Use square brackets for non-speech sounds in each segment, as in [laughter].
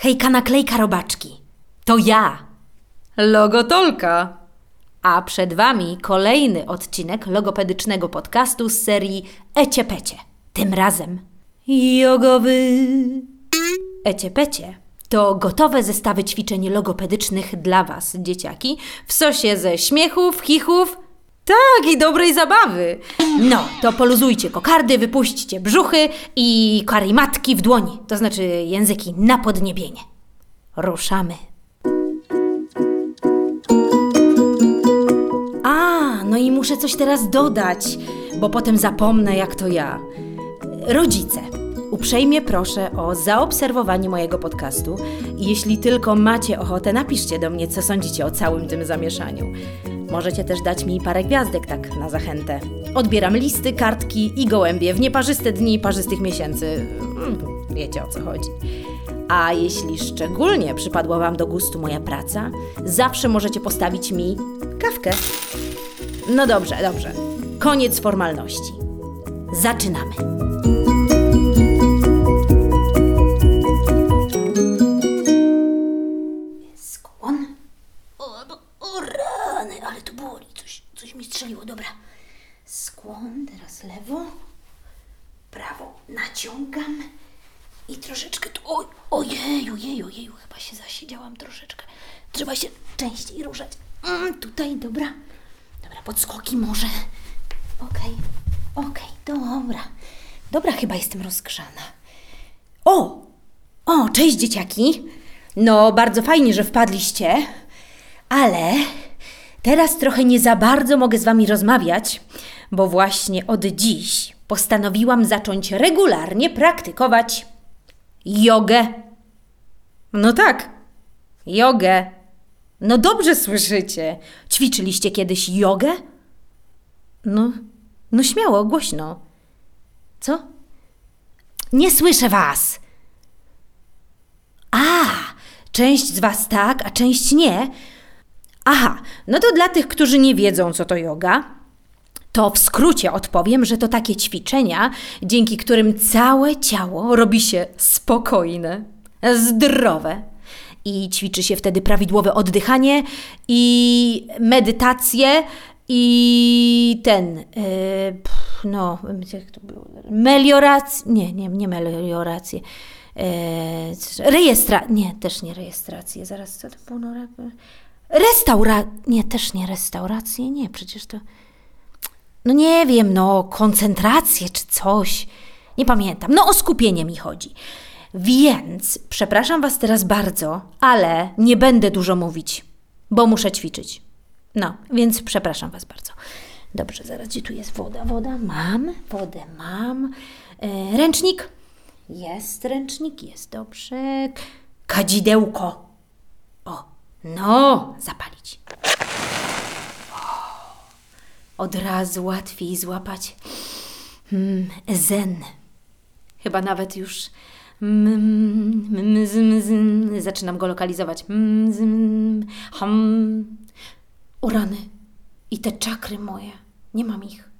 Hejka naklejka robaczki. To ja, Logotolka. A przed Wami kolejny odcinek logopedycznego podcastu z serii Ecie Pecie. Tym razem jogowy. Ecie Pecie to gotowe zestawy ćwiczeń logopedycznych dla Was, dzieciaki, w sosie ze śmiechów, chichów, tak, i dobrej zabawy. No, to poluzujcie kokardy, wypuśćcie brzuchy i karimatki w dłoni, to znaczy języki na podniebienie. Ruszamy. A, no i muszę coś teraz dodać, bo potem zapomnę, jak to ja. Rodzice, uprzejmie proszę o zaobserwowanie mojego podcastu i jeśli tylko macie ochotę, napiszcie do mnie, co sądzicie o całym tym zamieszaniu. Możecie też dać mi parę gwiazdek, tak na zachętę. Odbieram listy, kartki i gołębie w nieparzyste dni parzystych miesięcy. Mm, Wiecie o co chodzi. A jeśli szczególnie przypadła Wam do gustu moja praca, zawsze możecie postawić mi kawkę. No dobrze, dobrze. Koniec formalności. Zaczynamy. Podskoki może. Okej, okej, dobra. Dobra, chyba jestem rozgrzana. O! O, cześć dzieciaki. No, bardzo fajnie, że wpadliście, ale teraz trochę nie za bardzo mogę z wami rozmawiać, bo właśnie od dziś postanowiłam zacząć regularnie praktykować jogę. No tak, jogę. No dobrze słyszycie. Ćwiczyliście kiedyś jogę? No, no śmiało, głośno. Co? Nie słyszę was. A, część z Was tak, a część nie. Aha, no to dla tych, którzy nie wiedzą, co to yoga, to w skrócie odpowiem, że to takie ćwiczenia, dzięki którym całe ciało robi się spokojne, zdrowe. I ćwiczy się wtedy prawidłowe oddychanie i medytację i ten, yy, pff, no, jak to było? Meliorację, nie, nie, nie meliorację. Yy, rejestra... Nie, też nie rejestrację. Zaraz, co to było? No, re- Restaura... Nie, też nie restaurację. Nie, przecież to... No nie wiem, no, koncentrację czy coś. Nie pamiętam. No, o skupienie mi chodzi. Więc przepraszam Was teraz bardzo, ale nie będę dużo mówić, bo muszę ćwiczyć. No, więc przepraszam Was bardzo. Dobrze, zaraz gdzie tu jest woda? Woda mam, wodę mam. E, ręcznik? Jest ręcznik, jest dobrze. Kadzidełko. O, no, zapalić. Od razu łatwiej złapać mm, zen. Chyba nawet już mm, mm, zaczynam go lokalizować. Hum. O rany. I te czakry moje. Nie mam ich.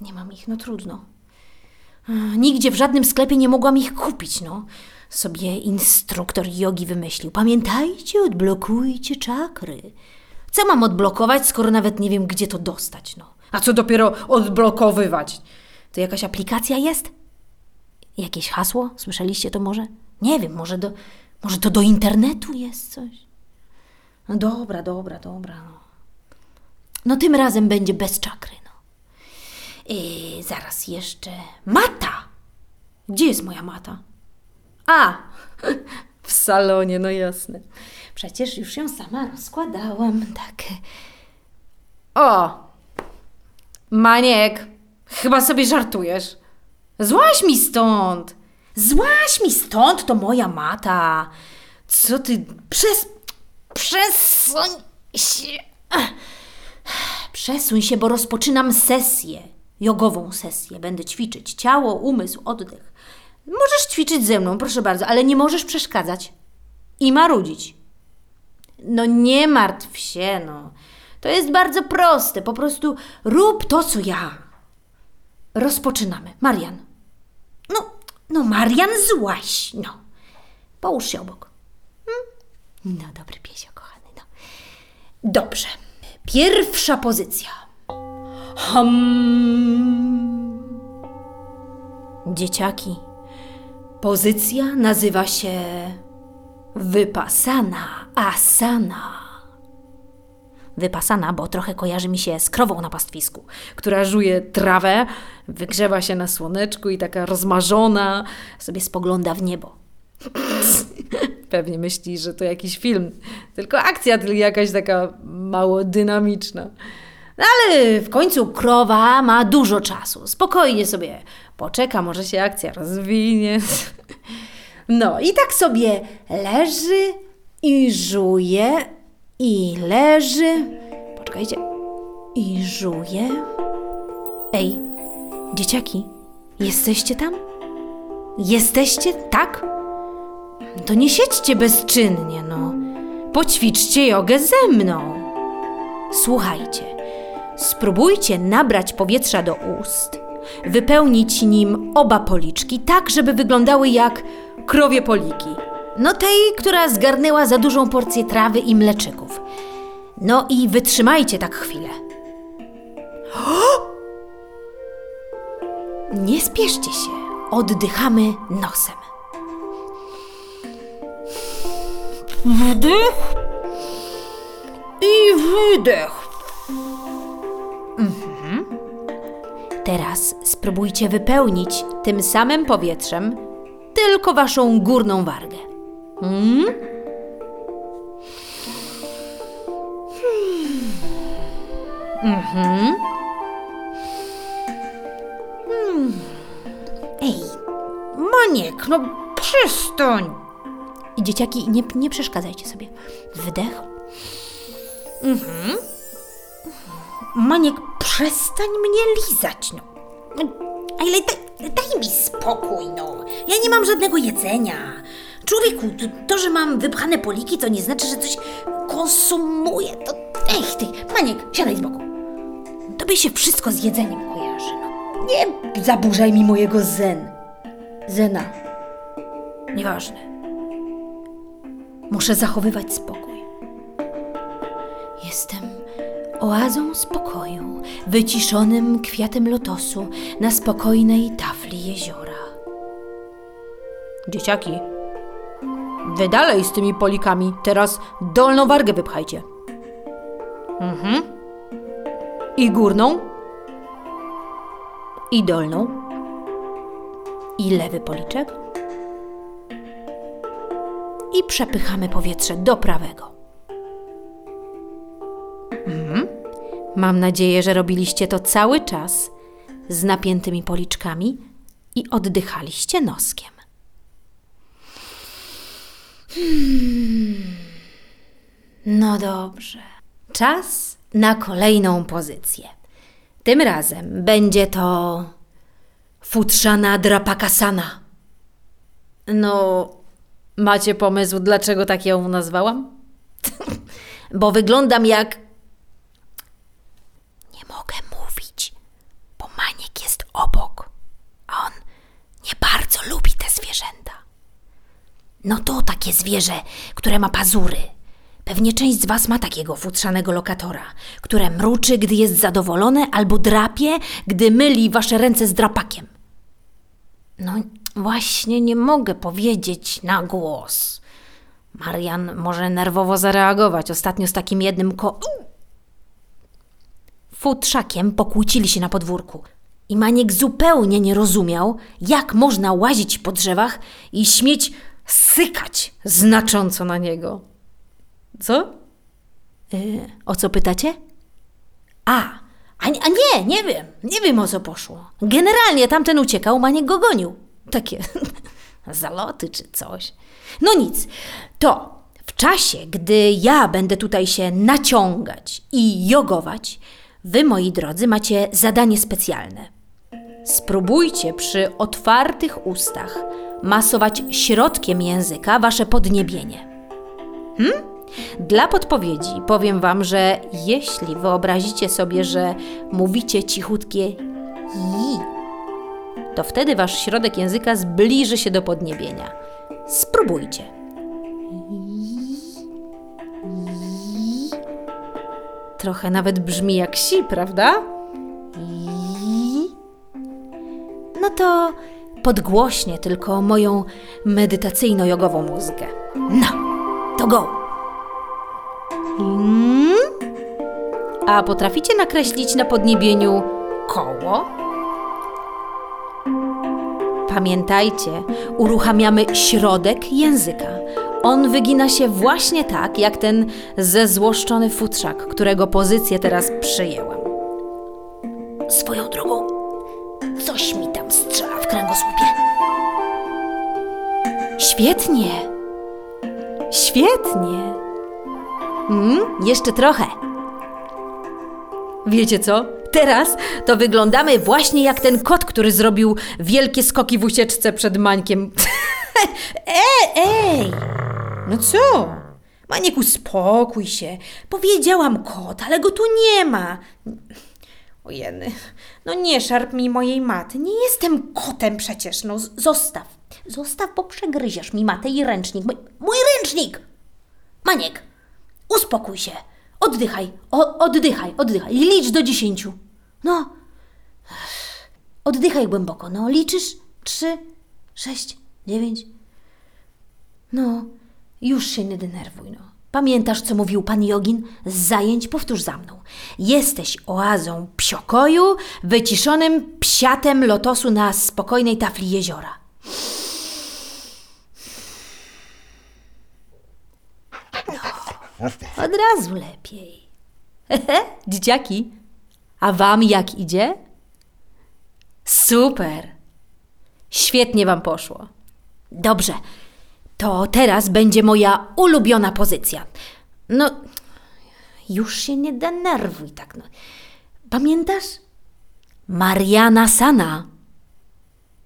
Nie mam ich, no trudno. Nigdzie w żadnym sklepie nie mogłam ich kupić, no. Sobie instruktor jogi wymyślił. Pamiętajcie, odblokujcie czakry. Co mam odblokować, skoro nawet nie wiem, gdzie to dostać, no? A co dopiero odblokowywać? To jakaś aplikacja jest? Jakieś hasło? Słyszeliście to może? Nie wiem, może, do, może to do internetu jest coś? No dobra, dobra, dobra. No, no tym razem będzie bez czakry, no. I zaraz jeszcze mata. Gdzie jest moja mata? A, [laughs] w salonie, no jasne. Przecież już ją sama rozkładałam, tak. O, Maniek, chyba sobie żartujesz. Złaś mi stąd. Złaś mi stąd, to moja mata. Co ty, przez, przesuń się. Przesuń się, bo rozpoczynam sesję. Jogową sesję. Będę ćwiczyć ciało, umysł, oddech. Możesz ćwiczyć ze mną, proszę bardzo, ale nie możesz przeszkadzać i marudzić. No nie martw się, no. To jest bardzo proste. Po prostu rób to, co ja. Rozpoczynamy. Marian. No, no Marian złaś, no. Połóż się obok. No, dobry piesio, kochany. No. Dobrze. Pierwsza pozycja. Hum. Dzieciaki, pozycja nazywa się wypasana asana. Wypasana, bo trochę kojarzy mi się z krową na pastwisku, która żuje trawę, wygrzewa się na słoneczku i taka rozmarzona sobie spogląda w niebo. [laughs] Pewnie myśli, że to jakiś film, tylko akcja tylko jakaś taka mało dynamiczna. No ale w końcu krowa ma dużo czasu. Spokojnie sobie poczeka, może się akcja rozwinie. [laughs] No i tak sobie leży i żuje i leży. Poczekajcie. I żuje. Ej, dzieciaki, jesteście tam? Jesteście, tak? To nie siedźcie bezczynnie, no. Poćwiczcie jogę ze mną. Słuchajcie, spróbujcie nabrać powietrza do ust, wypełnić nim oba policzki, tak żeby wyglądały jak krowie poliki. No tej, która zgarnęła za dużą porcję trawy i mleczyków. No i wytrzymajcie tak chwilę. [gasps] Nie spieszcie się, oddychamy nosem. Wdech i wydech. Mhm. Teraz spróbujcie wypełnić tym samym powietrzem tylko waszą górną wargę. Mm? Mhm. Hmm. Ej, Maniek, no przestań. I dzieciaki, nie, nie przeszkadzajcie sobie. Wdech. Mhm. Maniek, przestań mnie lizać, no. Ale daj, daj mi spokój, no. Ja nie mam żadnego jedzenia. Człowieku, to, że mam wypchane poliki, to nie znaczy, że coś konsumuję. To... Ech, ty, Maniek, siadaj z boku. Tobie się wszystko z jedzeniem kojarzy, no. Nie zaburzaj mi mojego zen. Zena. Nieważne. Muszę zachowywać spokój. Jestem oazą spokoju, wyciszonym kwiatem lotosu na spokojnej tafli jeziora. Dzieciaki, wy dalej z tymi polikami. Teraz dolną wargę wypchajcie. Mhm. I górną. I dolną. I lewy policzek i przepychamy powietrze do prawego. Mhm. Mam nadzieję, że robiliście to cały czas z napiętymi policzkami i oddychaliście noskiem. Hmm. No dobrze. Czas na kolejną pozycję. Tym razem będzie to futrzana drapakasana. No, Macie pomysł, dlaczego tak ją nazwałam? bo wyglądam jak. Nie mogę mówić, bo Maniek jest obok, a on nie bardzo lubi te zwierzęta. No to takie zwierzę, które ma pazury. Pewnie część z Was ma takiego futrzanego lokatora, które mruczy, gdy jest zadowolone, albo drapie, gdy myli Wasze ręce z drapakiem. No, Właśnie nie mogę powiedzieć na głos. Marian może nerwowo zareagować. Ostatnio z takim jednym ko... Futrzakiem pokłócili się na podwórku. I Maniek zupełnie nie rozumiał, jak można łazić po drzewach i śmieć sykać znacząco na niego. Co? Yy, o co pytacie? A, a, a nie, nie wiem, nie wiem o co poszło. Generalnie tamten uciekał, Maniek go gonił takie [laughs] zaloty czy coś. No nic, to w czasie, gdy ja będę tutaj się naciągać i jogować, wy, moi drodzy, macie zadanie specjalne. Spróbujcie przy otwartych ustach masować środkiem języka wasze podniebienie. Hmm? Dla podpowiedzi powiem wam, że jeśli wyobrazicie sobie, że mówicie cichutkie i to wtedy wasz środek języka zbliży się do podniebienia. Spróbujcie. Trochę nawet brzmi jak si, prawda? No to podgłośnie tylko moją medytacyjno-jogową muzykę. No, to go! Mm. A potraficie nakreślić na podniebieniu koło? Pamiętajcie, uruchamiamy środek języka. On wygina się właśnie tak, jak ten zezłoszczony futrzak, którego pozycję teraz przyjęłam. Swoją drogą, coś mi tam strzela w kręgosłupie. Świetnie! Świetnie! Mm, jeszcze trochę. Wiecie co? Teraz to wyglądamy właśnie jak ten kot, który zrobił wielkie skoki w ucieczce przed Mańkiem. [laughs] ej, ej! No co? Maniek, uspokój się. Powiedziałam kot, ale go tu nie ma. Ojeny, no nie szarp mi mojej maty. Nie jestem kotem przecież, no zostaw. Zostaw, bo przegryziesz mi matę i ręcznik. Mój, mój ręcznik! Maniek, uspokój się. Oddychaj, o, oddychaj, oddychaj. Licz do dziesięciu. No. Oddychaj głęboko. No, liczysz? Trzy, sześć, dziewięć. No, już się nie denerwuj, no. Pamiętasz, co mówił pan Jogin? Z zajęć powtórz za mną. Jesteś oazą psiokoju, wyciszonym psiatem lotosu na spokojnej tafli jeziora. Od razu lepiej. [laughs] Dzieciaki, a wam jak idzie? Super. Świetnie wam poszło. Dobrze. To teraz będzie moja ulubiona pozycja. No, już się nie denerwuj tak. No. Pamiętasz? Mariana Sana.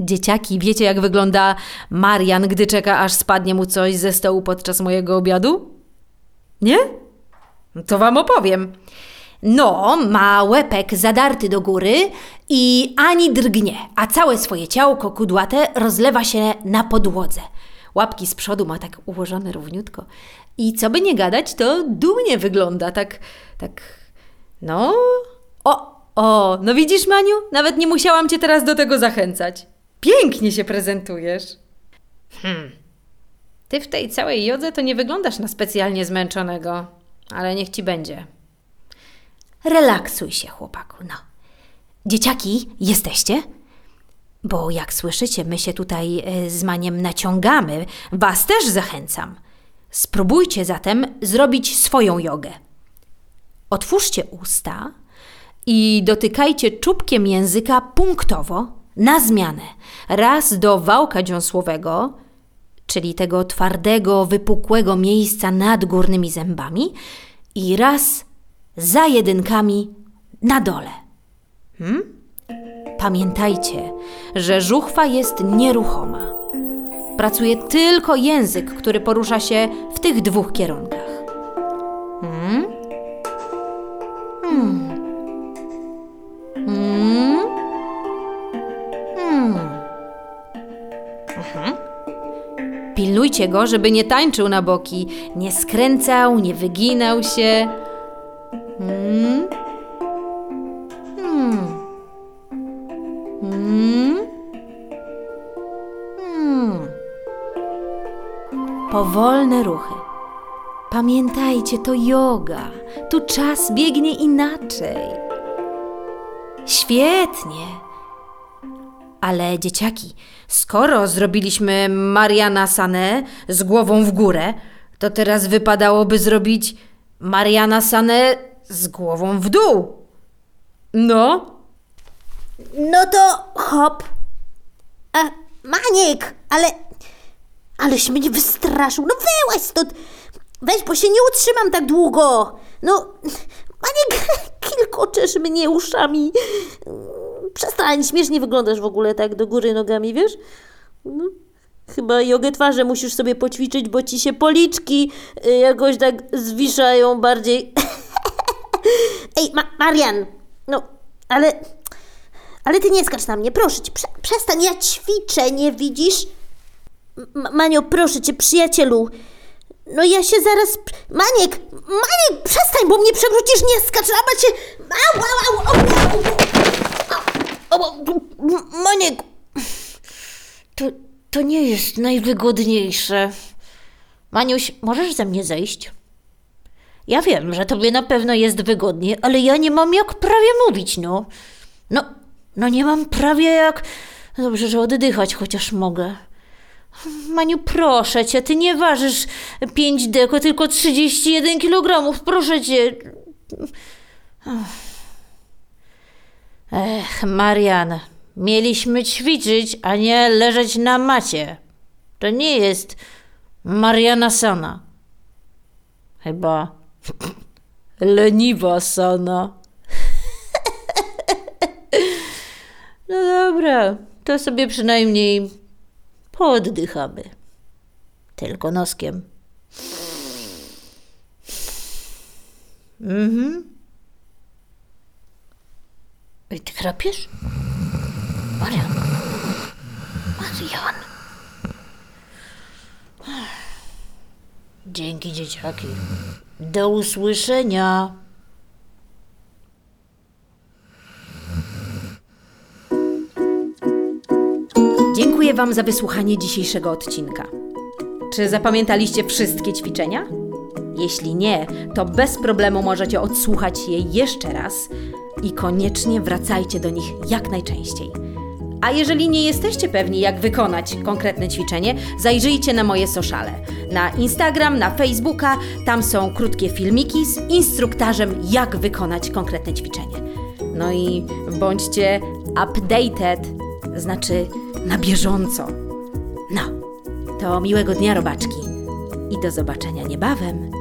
Dzieciaki, wiecie jak wygląda Marian, gdy czeka, aż spadnie mu coś ze stołu podczas mojego obiadu? Nie? No To wam opowiem. No, ma łepek zadarty do góry i ani drgnie, a całe swoje ciałko kudłate rozlewa się na podłodze. Łapki z przodu ma tak ułożone równiutko. I co by nie gadać, to dumnie wygląda, tak, tak, no... O, o, no widzisz, Maniu? Nawet nie musiałam cię teraz do tego zachęcać. Pięknie się prezentujesz. Hmm. Ty w tej całej jodze to nie wyglądasz na specjalnie zmęczonego, ale niech ci będzie. Relaksuj się, chłopaku, no. Dzieciaki, jesteście? Bo jak słyszycie, my się tutaj e, z Maniem naciągamy. Was też zachęcam. Spróbujcie zatem zrobić swoją jogę. Otwórzcie usta i dotykajcie czubkiem języka punktowo, na zmianę. Raz do wałka dziąsłowego, czyli tego twardego, wypukłego miejsca nad górnymi zębami, i raz za jedynkami na dole. Hmm? Pamiętajcie, że żuchwa jest nieruchoma. Pracuje tylko język, który porusza się w tych dwóch kierunkach. Pilnujcie go, żeby nie tańczył na boki, nie skręcał, nie wyginał się. Hmm? Hmm. Hmm? Hmm. Powolne ruchy. Pamiętajcie, to yoga. Tu czas biegnie inaczej. Świetnie. Ale dzieciaki, skoro zrobiliśmy Mariana Sanę z głową w górę, to teraz wypadałoby zrobić Mariana Sanę z głową w dół. No, No to hop. A, Maniek, ale... Aleś mnie wystraszył. No wyłaź stąd. Weź, bo się nie utrzymam tak długo. No, Maniek, [laughs] kilkoczesz mnie uszami. Przestań, śmiesznie wyglądasz w ogóle tak do góry nogami, wiesz? No, chyba jogę twarzy musisz sobie poćwiczyć, bo ci się policzki y, jakoś tak zwiszają bardziej. [coughs] Ej, Ma- Marian, no, ale... Ale ty nie skacz na mnie, proszę cię, prze- przestań, ja ćwiczę, nie widzisz? M- Manio, proszę cię, przyjacielu. No ja się zaraz... Maniek! Maniek, przestań, bo mnie przewrócisz, nie skacz, a macie... Au, au, au, au, au, au, M- Maniek! To, to nie jest najwygodniejsze. Maniuś, możesz ze mnie zejść? Ja wiem, że tobie na pewno jest wygodnie, ale ja nie mam jak prawie mówić, no. No, no nie mam prawie jak... Dobrze, że oddychać chociaż mogę. Maniu, proszę cię, ty nie ważysz 5 deko, tylko 31 kg, proszę cię. Ech, Marian, mieliśmy ćwiczyć, a nie leżeć na macie. To nie jest Mariana Sana. Chyba [laughs] leniwa Sana. [laughs] No dobra, to sobie przynajmniej pooddychamy. Tylko noskiem. Mhm. Ej, ty chrapiesz? Marian. Marian. Dzięki, dzieciaki. Do usłyszenia. Dziękuję Wam za wysłuchanie dzisiejszego odcinka. Czy zapamiętaliście wszystkie ćwiczenia? Jeśli nie, to bez problemu możecie odsłuchać je jeszcze raz i koniecznie wracajcie do nich jak najczęściej. A jeżeli nie jesteście pewni, jak wykonać konkretne ćwiczenie, zajrzyjcie na moje sociale. Na Instagram, na Facebooka, tam są krótkie filmiki z instruktarzem, jak wykonać konkretne ćwiczenie. No i bądźcie updated, znaczy na bieżąco. No, to miłego dnia, robaczki. I do zobaczenia niebawem.